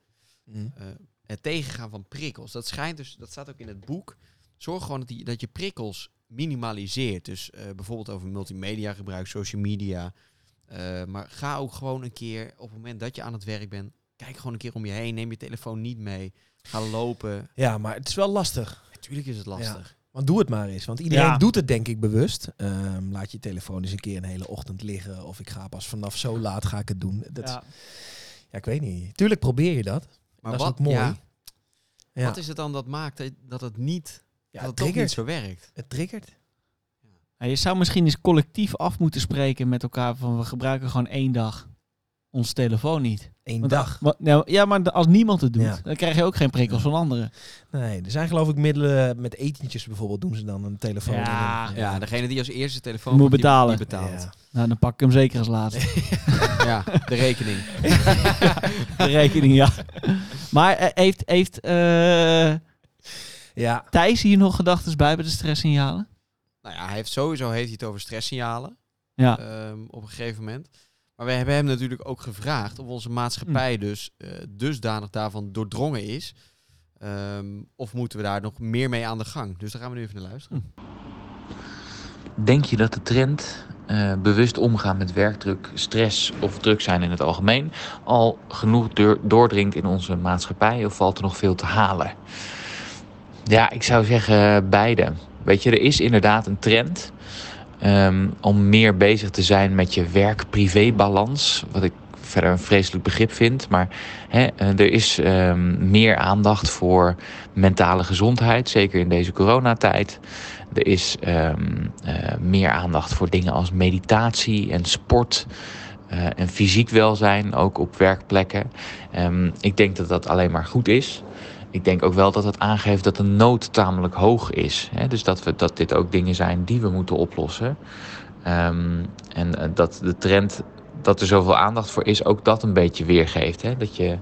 Mm. eh, het tegengaan van prikkels. Dat schijnt dus, dat staat ook in het boek. Zorg gewoon dat, die, dat je prikkels minimaliseert. Dus eh, bijvoorbeeld over multimedia gebruik, social media. Eh, maar ga ook gewoon een keer, op het moment dat je aan het werk bent, kijk gewoon een keer om je heen. Neem je telefoon niet mee. Ga lopen. Ja, maar het is wel lastig. Natuurlijk is het lastig. Want doe het maar eens. Want iedereen Ja. doet het denk ik bewust. Ehm, laat je telefoon eens een keer een hele ochtend liggen. Of ik ga pas vanaf zo laat ga ik het doen. Dat, ja. Ja. ik weet niet. Tuurlijk probeer je dat. Maar dat wat, is ook mooi. ja, Ja. wat is het dan dat maakt dat het niet, ja, dat het het toch niet triggert. zo werkt? Het triggert. Ja, je zou misschien eens collectief af moeten spreken met elkaar van we gebruiken gewoon één dag ons telefoon niet. Eén Want dag. nou, ja, maar als niemand het doet, Ja. dan krijg je ook geen prikkels van anderen. Nee, er zijn geloof ik middelen met etentjes bijvoorbeeld. Doen ze dan een telefoon. Ja. Ja, degene die als eerste telefoon Moet betalen. Die betaalt. Nou, dan pak ik hem zeker als laatste. [LAUGHS] Ja, de rekening. [LAUGHS] De rekening, ja. Maar eh, heeft, heeft eh, Ja. Thijs hier nog gedachten bij bij de stresssignalen? Nou ja, hij heeft sowieso heeft hij het over stresssignalen Ja. ehm, op een gegeven moment. Maar we hebben hem natuurlijk ook gevraagd of onze maatschappij dus eh, dusdanig daarvan doordrongen is. Ehm, of moeten we daar nog meer mee aan de gang? Dus daar gaan we nu even naar luisteren. Denk je dat de trend eh, bewust omgaan met werkdruk, stress of druk zijn in het algemeen al genoeg doordringt in onze maatschappij of valt er nog veel te halen? Ja, ik zou zeggen beide. Weet je, er is inderdaad een trend ehm, om meer bezig te zijn met je werk-privé-balans. Wat ik verder een vreselijk begrip vind. Maar hè, eh, er is ehm, meer aandacht voor mentale gezondheid, zeker in deze coronatijd. Er is ehm, eh, meer aandacht voor dingen als meditatie en sport. eh, en fysiek welzijn, ook op werkplekken. Ik denk dat dat alleen maar goed is. Ik denk ook wel dat het aangeeft dat de nood tamelijk hoog is. Hè? Dus dat, we, dat dit ook dingen zijn die we moeten oplossen. Ehm, en eh, dat de trend dat er zoveel aandacht voor is, ook dat een beetje weergeeft. Hè? Dat je,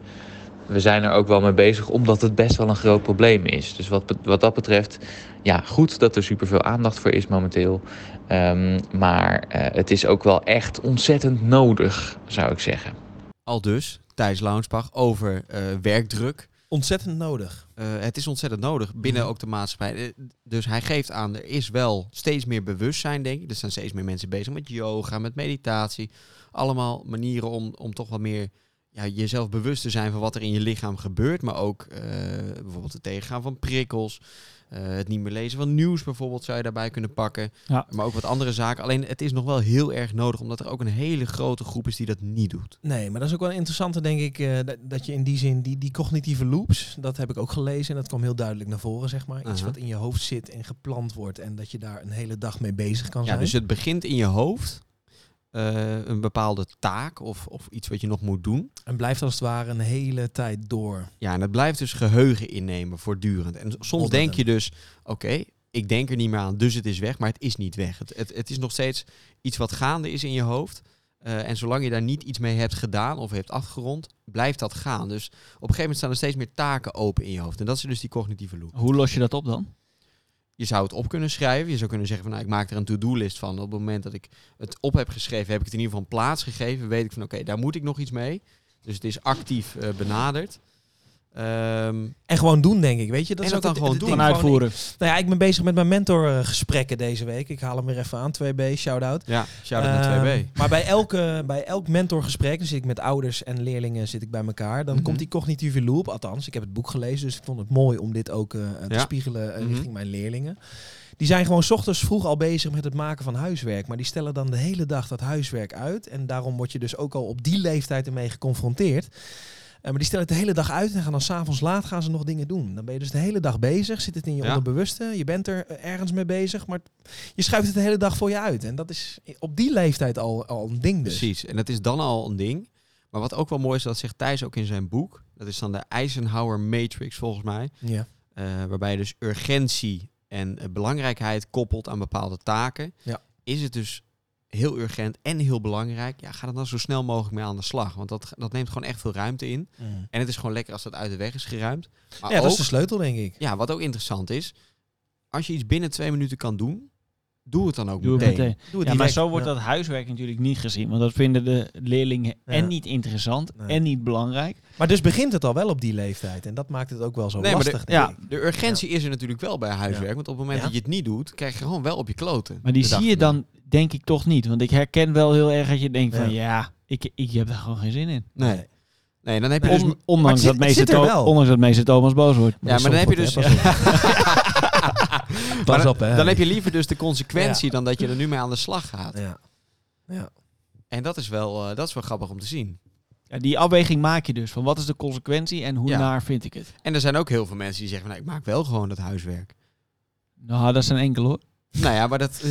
we zijn er ook wel mee bezig, omdat het best wel een groot probleem is. Dus wat, wat dat betreft, ja, goed dat er superveel aandacht voor is momenteel. Ehm, maar eh, het is ook wel echt ontzettend nodig, zou ik zeggen. Al dus, Thijs Launsbach, over eh, werkdruk. Ontzettend nodig. Eh, het is ontzettend nodig binnen Mhm. ook de maatschappij. Eh, Dus hij geeft aan, er is wel steeds meer bewustzijn, denk ik. Er zijn steeds meer mensen bezig met yoga, met meditatie. Allemaal manieren om, om toch wat meer ja, jezelf bewust te zijn van wat er in je lichaam gebeurt. Maar ook eh, bijvoorbeeld het tegengaan van prikkels. Eh, het niet meer lezen van nieuws bijvoorbeeld zou je daarbij kunnen pakken. Ja. Maar ook wat andere zaken. Alleen het is nog wel heel erg nodig, omdat er ook een hele grote groep is die dat niet doet. Nee, maar dat is ook wel interessant, denk ik, eh, dat, dat je in die zin, die, die cognitieve loops, dat heb ik ook gelezen en dat kwam heel duidelijk naar voren, zeg maar. Iets wat in je hoofd zit en gepland wordt en dat je daar een hele dag mee bezig kan Ja, zijn. dus het begint in je hoofd. Eh, een bepaalde taak of, of iets wat je nog moet doen. En blijft als het ware een hele tijd door. Ja, en het blijft dus geheugen innemen voortdurend. En soms denk je dus, oké, ik denk er niet meer aan, dus het is weg. Maar het is niet weg. Het, het, het is nog steeds iets wat gaande is in je hoofd. Eh, en zolang je daar niet iets mee hebt gedaan of hebt afgerond, blijft dat gaan. Dus op een gegeven moment staan er steeds meer taken open in je hoofd. En dat is dus die cognitieve loop. Hoe los je dat op dan? Je zou het op kunnen schrijven. Je zou kunnen zeggen van, nou, ik maak er een to-do-list van. Op het moment dat ik het op heb geschreven, heb ik het in ieder geval een plaats gegeven. Weet ik van, oké, daar moet ik nog iets mee. Dus het is actief eh, benaderd. Ehm, En gewoon doen, denk ik, weet je. Dat En is ook dan het- gewoon het doen. uitvoeren. nou ja, ik ben bezig met mijn mentorgesprekken deze week. Ik haal hem weer even aan, 2B, shout-out. ja, shout-out Ehm, naar 2B. Maar bij, elke, bij elk mentorgesprek, dan zit ik met ouders en leerlingen zit ik bij elkaar. Dan Mhm. komt die cognitieve loop, althans, ik heb het boek gelezen, dus ik vond het mooi om dit ook eh, te Ja. spiegelen eh, Mhm. richting mijn leerlingen. Die zijn gewoon 's ochtends vroeg al bezig met het maken van huiswerk. Maar die stellen dan de hele dag dat huiswerk uit. En daarom word je dus ook al op die leeftijd ermee geconfronteerd. Eh, maar die stellen het de hele dag uit en gaan dan s'avonds laat gaan ze nog dingen doen. Dan ben je dus de hele dag bezig, zit het in je Ja. onderbewuste. Je bent er eh, ergens mee bezig, maar je schuift het de hele dag voor je uit. En dat is op die leeftijd al, al een ding dus. Precies, en dat is dan al een ding. Maar wat ook wel mooi is, dat zegt Thijs ook in zijn boek. Dat is dan de Eisenhower Matrix volgens mij. Ja. eh, waarbij je dus urgentie en belangrijkheid koppelt aan bepaalde taken. Ja. Is het dus heel urgent en heel belangrijk, ja, ga er dan zo snel mogelijk mee aan de slag. Want dat, dat neemt gewoon echt veel ruimte in. En het is gewoon lekker als dat uit de weg is geruimd. Maar Ja, dat ook, is de sleutel, denk ik. ja, wat ook interessant is, als je iets binnen twee minuten kan doen, doe het dan ook Doe het meteen. Doe het Ja, maar zo wordt Ja. dat huiswerk natuurlijk niet gezien. Want dat vinden de leerlingen Ja. en niet interessant Nee. en niet belangrijk. Maar dus begint het al wel op die leeftijd. En dat maakt het ook wel zo Nee, de- lastig, denk ja. ik. De urgentie is er natuurlijk wel bij huiswerk. Want op het moment Ja. dat je het niet doet, krijg je gewoon wel op je kloten. Maar die de zie je dan denk ik toch niet. Want ik herken wel heel erg dat je denkt van Ja. ik, ik heb daar gewoon geen zin in. Nee. Nee, dan heb je Nee, dus... On- ondanks, het dat zit- meester het zit er Tho- wel. ondanks dat meester Thomas boos wordt. Ja, maar dan heb je dus... [LAUGHS] Pas Maar dan- op, hè. Dan heb je liever dus de consequentie dan dat je er nu mee aan de slag gaat. Ja. ja. En dat is wel, eh, dat is wel grappig om te zien. Ja, die afweging maak je dus. Van wat is de consequentie en hoe Ja. naar vind ik het? En er zijn ook heel veel mensen die zeggen, van, nou, ik maak wel gewoon dat huiswerk. Nou, dat zijn enkel hoor. Nou ja, maar dat,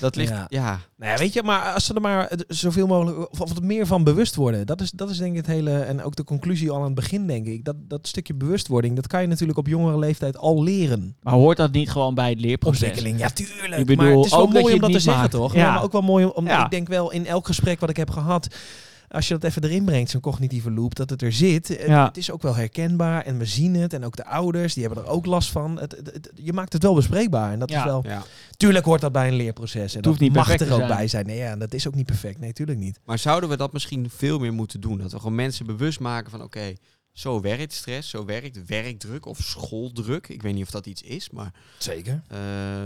dat ligt... Ja. Ja. Nou ja, weet je, maar als ze er maar zoveel mogelijk, of, of er meer van bewust worden. Dat is, dat is denk ik het hele, en ook de conclusie al aan het begin, denk ik. Dat, dat stukje bewustwording, dat kan je natuurlijk op jongere leeftijd al leren. Maar hoort dat niet gewoon bij het leerproces? Ontwikkeling, ja tuurlijk. Ik bedoel, maar het is wel ook dat mooi je om dat te zeggen, maakt. toch? Ja. maar ook wel mooi om, Ja. ik denk wel in elk gesprek wat ik heb gehad, als je dat even erin brengt, zo'n cognitieve loop, dat het er zit. Het, Ja. het is ook wel herkenbaar en we zien het. En ook de ouders, die hebben er ook last van. Het, het- het- je maakt het wel bespreekbaar. En dat Ja. is wel, ja. tuurlijk hoort dat bij een leerproces. En dat hoeft niet mag er ook zijn. bij zijn. Nee, ja, dat is ook niet perfect. Nee, tuurlijk niet. Maar zouden we dat misschien veel meer moeten doen? Dat we gewoon mensen bewust maken van, oké, zo werkt stress, zo werkt werkdruk of schooldruk. Ik weet niet of dat iets is, maar Zeker. eh,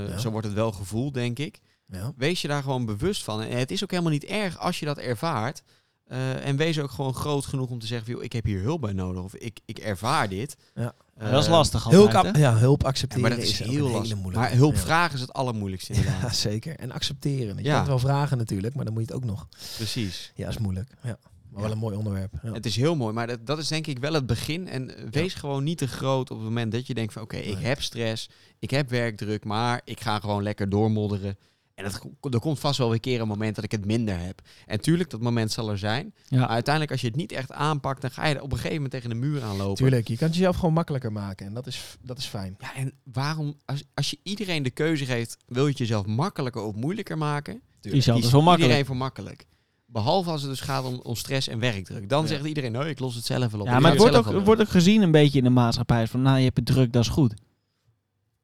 Ja. zo wordt het wel gevoeld, denk ik. Ja. Wees je daar gewoon bewust van. En het is ook helemaal niet erg als je dat ervaart. Eh, en wees ook gewoon groot genoeg om te zeggen, joh, ik heb hier hulp bij nodig. Of ik, ik ervaar dit. Ja. Maar dat is lastig Hulp, altijd, hè? ja, hulp ja, accepteren maar dat is heel lastig. Maar hulp Ja. vragen is het allermoeilijkste inderdaad. Ja, [LAUGHS] zeker. En accepteren. Je het wel vragen natuurlijk, maar dan moet je het ook nog. Precies. Ja, is moeilijk. Ja. Maar Ja. wel een mooi onderwerp. Ja. Het is heel mooi, maar dat, dat is denk ik wel het begin. En eh, wees gewoon niet te groot op het moment dat je denkt van... oké, ik Nee. heb stress, ik heb werkdruk, maar ik ga gewoon lekker doormodderen. En dat, er komt vast wel weer een keer een moment dat ik het minder heb. En tuurlijk, dat moment zal er zijn. Ja. Maar uiteindelijk, als je het niet echt aanpakt... dan ga je er op een gegeven moment tegen de muur aanlopen. Tuurlijk, je kan het jezelf gewoon makkelijker maken. En dat is, dat is fijn. Ja, en waarom... Als, als je iedereen de keuze geeft... wil je het jezelf makkelijker of moeilijker maken... Is altijd kiest zo makkelijk. iedereen voor makkelijk. Behalve als het dus gaat om, om stress en werkdruk. Dan Ja. zegt iedereen, nee, ik los het zelf wel op. Ja, maar het wordt ook, wordt ook gezien een beetje in de maatschappij van, nou, je hebt het druk, dat is goed.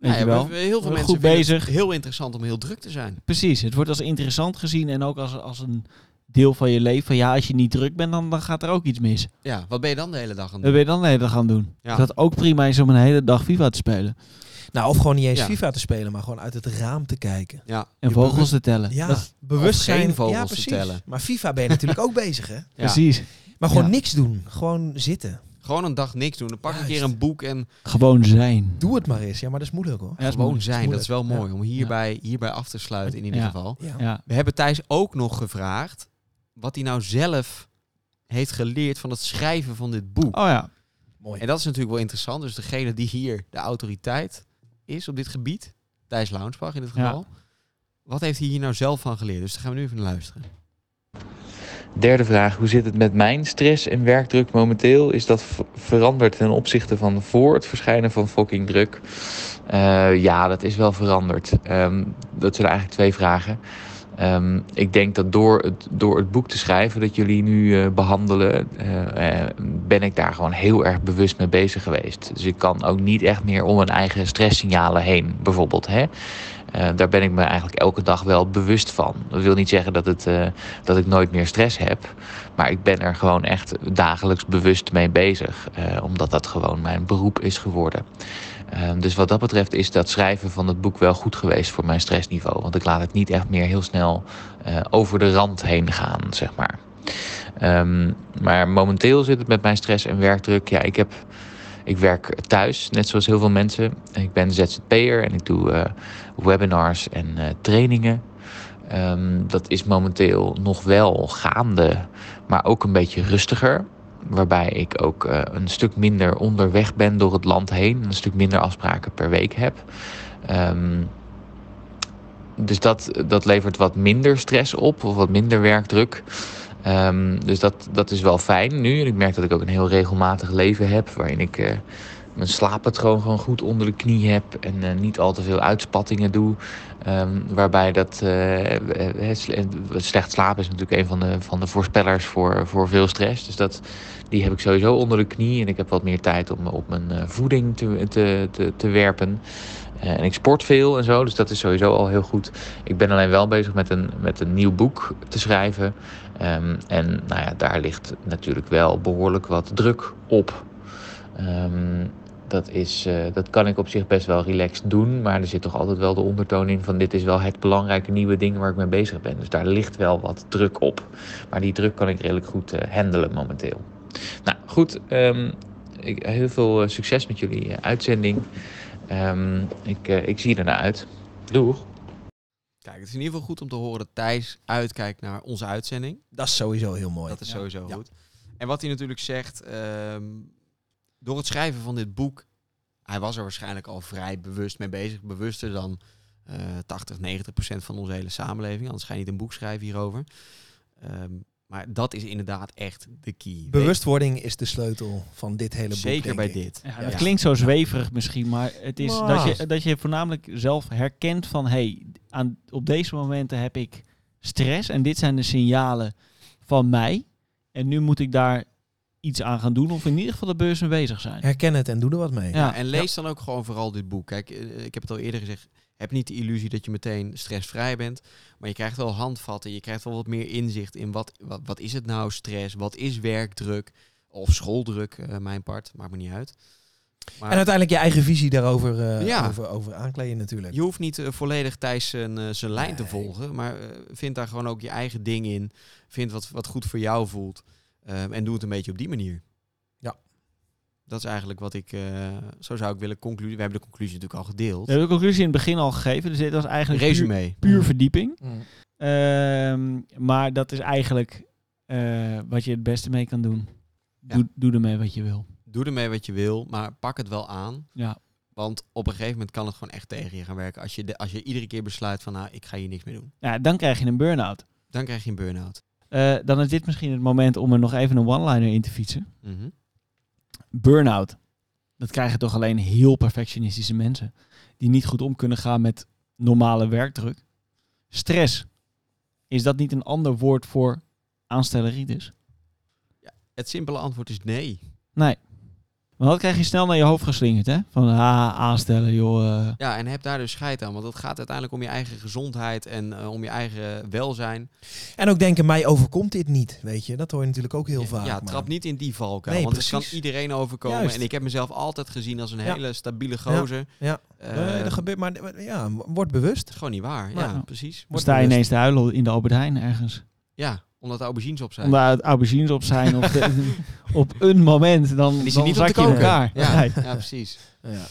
Weet Nou je ja, wel? Heel veel Goed mensen vinden bezig. het heel interessant om heel druk te zijn. Precies, het wordt als interessant gezien en ook als, als een deel van je leven. Ja, als je niet druk bent, dan, dan gaat er ook iets mis. Ja, wat ben je dan de hele dag aan doen? ben je dan de hele dag gaan doen. Ja. Dat ook prima is om een hele dag FIFA te spelen. Nou, of gewoon niet eens Ja. FIFA te spelen, maar gewoon uit het raam te kijken. Ja, En je vogels te tellen. Ja, Dat- bewust of geen zijn. vogels ja, te precies. tellen. Maar FIFA ben je natuurlijk ook bezig, hè? Ja. Precies. Maar gewoon Ja. niks doen. Gewoon zitten. Gewoon een dag niks doen. Dan pak een Juist. keer een boek en Gewoon zijn. Doe het maar eens. Ja, maar dat is moeilijk hoor. Ja, gewoon moeilijk. zijn. Dat is wel mooi om hierbij, hierbij af te sluiten in ieder Ja. geval. Ja. Ja. We hebben Thijs ook nog gevraagd wat hij nou zelf heeft geleerd van het schrijven van dit boek. Oh ja. Mooi. En dat is natuurlijk wel interessant. Dus degene die hier de autoriteit is op dit gebied, Thijs Launsbach in dit Ja. geval. Wat heeft hij hier nou zelf van geleerd? Dus daar gaan we nu even naar luisteren. Derde vraag, hoe zit het met mijn stress en werkdruk momenteel? Is dat veranderd ten opzichte van voor het verschijnen van fucking druk? Eh, ja, dat is wel veranderd. Ehm, dat zijn eigenlijk twee vragen. Ehm, ik denk dat door het, door het boek te schrijven dat jullie nu eh, behandelen, eh, eh, ben ik daar gewoon heel erg bewust mee bezig geweest. Dus ik kan ook niet echt meer om mijn eigen stresssignalen heen, bijvoorbeeld. Hè? Eh, daar ben ik me eigenlijk elke dag wel bewust van. Dat wil niet zeggen dat, het, eh, dat ik nooit meer stress heb. Maar ik ben er gewoon echt dagelijks bewust mee bezig. eh, omdat dat gewoon mijn beroep is geworden. Ehm, dus wat dat betreft is dat schrijven van het boek wel goed geweest voor mijn stressniveau. Want ik laat het niet echt meer heel snel over de rand heen gaan, zeg maar. Ehm, maar momenteel zit het met mijn stress en werkdruk. Ja, ik, heb, ik werk thuis, net zoals heel veel mensen. Ik ben ZZP'er en ik doe eh, webinars en eh, trainingen. Ehm, dat is momenteel nog wel gaande, maar ook een beetje rustiger. Waarbij ik ook eh, een stuk minder onderweg ben door het land heen. Een stuk minder afspraken per week heb. Ehm, dus dat, dat levert wat minder stress op, of wat minder werkdruk. Ehm, dus dat, dat is wel fijn nu. Ik merk dat ik ook een heel regelmatig leven heb. Waarin ik eh, mijn slaappatroon gewoon goed onder de knie heb. En eh, niet al te veel uitspattingen doe. Ehm, waarbij dat sle- slecht slapen is natuurlijk een van de, van de voorspellers voor, voor veel stress. Dus dat, die heb ik sowieso onder de knie. En ik heb wat meer tijd om op mijn voeding te, te, te, te werpen. En ik sport veel en zo, dus dat is sowieso al heel goed. Ik ben alleen wel bezig met een, met een nieuw boek te schrijven. Ehm, en nou ja, daar ligt natuurlijk wel behoorlijk wat druk op. Ehm, dat, is, eh, dat kan ik op zich best wel relaxed doen. Maar er zit toch altijd wel de ondertoon in van dit is wel het belangrijke nieuwe ding waar ik mee bezig ben. Dus daar ligt wel wat druk op. Maar die druk kan ik redelijk goed eh, handelen momenteel. Nou goed, ehm, ik, heel veel eh, succes met jullie uitzending. Ik, ik zie ernaar uit. Doeg! Kijk, het is in ieder geval goed om te horen dat Thijs uitkijkt naar onze uitzending. Dat is sowieso heel mooi. Dat is sowieso Ja. goed. En wat hij natuurlijk zegt, ehm, door het schrijven van dit boek, hij was er waarschijnlijk al vrij bewust mee bezig. Bewuster dan eh 80, 90 procent van onze hele samenleving. Anders ga je niet een boek schrijven hierover. Ehm, maar dat is inderdaad echt de key. Bewustwording is de sleutel van dit hele boek. Zeker bij ik. dit. Ja, Ja. Het klinkt zo zweverig misschien, maar het is dat, je, dat je voornamelijk zelf herkent van... hey, aan, op deze momenten heb ik stress en dit zijn de signalen van mij. En nu moet ik daar iets aan gaan doen of in ieder geval de beurs mee bezig zijn. Herken het en doe er wat mee. Ja. Ja, en lees dan ook gewoon vooral dit boek. Kijk, eh, ik heb het al eerder gezegd. Heb niet de illusie dat je meteen stressvrij bent. Maar je krijgt wel handvatten. Je krijgt wel wat meer inzicht in wat, wat, wat is het nou stress? Wat is werkdruk? Of schooldruk, eh, mijn part. Maakt me niet uit. Maar En uiteindelijk je eigen visie daarover eh, Ja. over, over aankleden natuurlijk. je hoeft niet eh, volledig Thijs zijn, zijn lijn te volgen. Maar vind daar gewoon ook je eigen ding in. Vind wat, wat goed voor jou voelt. En doe het een beetje op die manier. Dat is eigenlijk wat ik... eh, zo zou ik willen concluderen. We hebben de conclusie natuurlijk al gedeeld. We hebben de conclusie in het begin al gegeven, dus dit was eigenlijk puur, Resume. puur verdieping. Mm. Ehm, maar dat is eigenlijk eh, wat je het beste mee kan doen. Ja. Doe, doe ermee wat je wil. Doe ermee wat je wil, maar pak het wel aan. Ja. Want op een gegeven moment kan het gewoon echt tegen je gaan werken. Als je, de, als je iedere keer besluit van, nou, ik ga hier niks meer doen. ja, dan krijg je een burn-out. Dan krijg je een burn-out. Eh, dan is dit misschien het moment om er nog even een one-liner in te fietsen. Mhm. Burn-out. Dat krijgen toch alleen heel perfectionistische mensen. Die niet goed om kunnen gaan met normale werkdruk. Stress. Is dat niet een ander woord voor aanstelleritis? Het simpele antwoord is nee. Nee. Want dat krijg je snel naar je hoofd geslingerd, hè? Van ah, aanstellen, joh. eh. Ja, en heb daar dus scheid aan. Want het gaat uiteindelijk om je eigen gezondheid en eh, om je eigen welzijn. En ook denken, mij overkomt dit niet. Weet je, dat hoor je natuurlijk ook heel Ja, vaak. Ja, maar- trap niet in die valkuil. Nee, want het precies. kan iedereen overkomen. Juist. En ik heb mezelf altijd gezien als een Ja. hele stabiele gozer. ja. Eh, Nee, dat gebeurt, maar ja, word bewust. het is gewoon niet waar. Nou, ja, ja. precies. Word sta je bewust. ineens te huilen in de Albert Heijn ergens. Ja, Omdat de aubergines op zijn. Omdat het aubergines op zijn of de- [LAUGHS] op een moment, dan, die zijn dan niet zak je elkaar. Ja, [LAUGHS] Nee. ja, precies. Ja.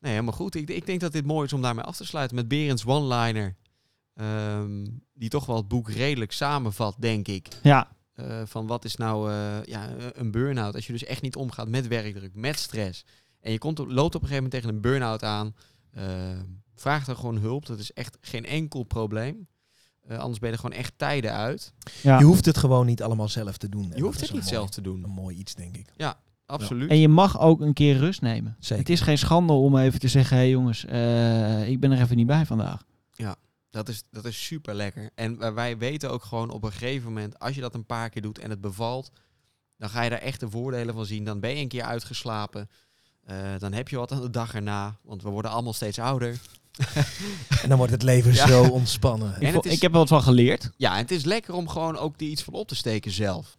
Nee, helemaal goed. Ik, ik denk dat dit mooi is om daarmee af te sluiten met Berends one-liner. ehm, die toch wel het boek redelijk samenvat, denk ik. Ja, Eh, van wat is nou eh, ja, een burn-out? Als je dus echt niet omgaat met werkdruk, met stress. En je komt, op- loopt op een gegeven moment tegen een burn-out aan. eh, vraag dan gewoon hulp. Dat is echt geen enkel probleem. Eh, anders ben je er gewoon echt tijden uit. ja. Je hoeft het gewoon niet allemaal zelf te doen. En Je hoeft het niet mooi- zelf te doen. Een mooi iets, denk ik. Absoluut. En je mag ook een keer rust nemen. Zeker. Het is geen schande om even te zeggen, hé hey jongens, eh, ik ben er even niet bij vandaag. Dat is, dat is super lekker. En wij weten ook gewoon op een gegeven moment, als je dat een paar keer doet en het bevalt, dan ga je daar echt de voordelen van zien. Dan ben je een keer uitgeslapen. Eh, dan heb je wat aan de dag erna, want we worden allemaal steeds ouder. [LAUGHS] En dan wordt het leven Ja. zo ontspannen. En Ik, vo- het is- ik heb er wat van geleerd. Ja, en het is lekker om gewoon ook er iets van op te steken zelf.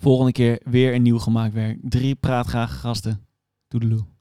Volgende keer weer een nieuw gemaakt werk. Drie praatgrage gasten. Toedeloe.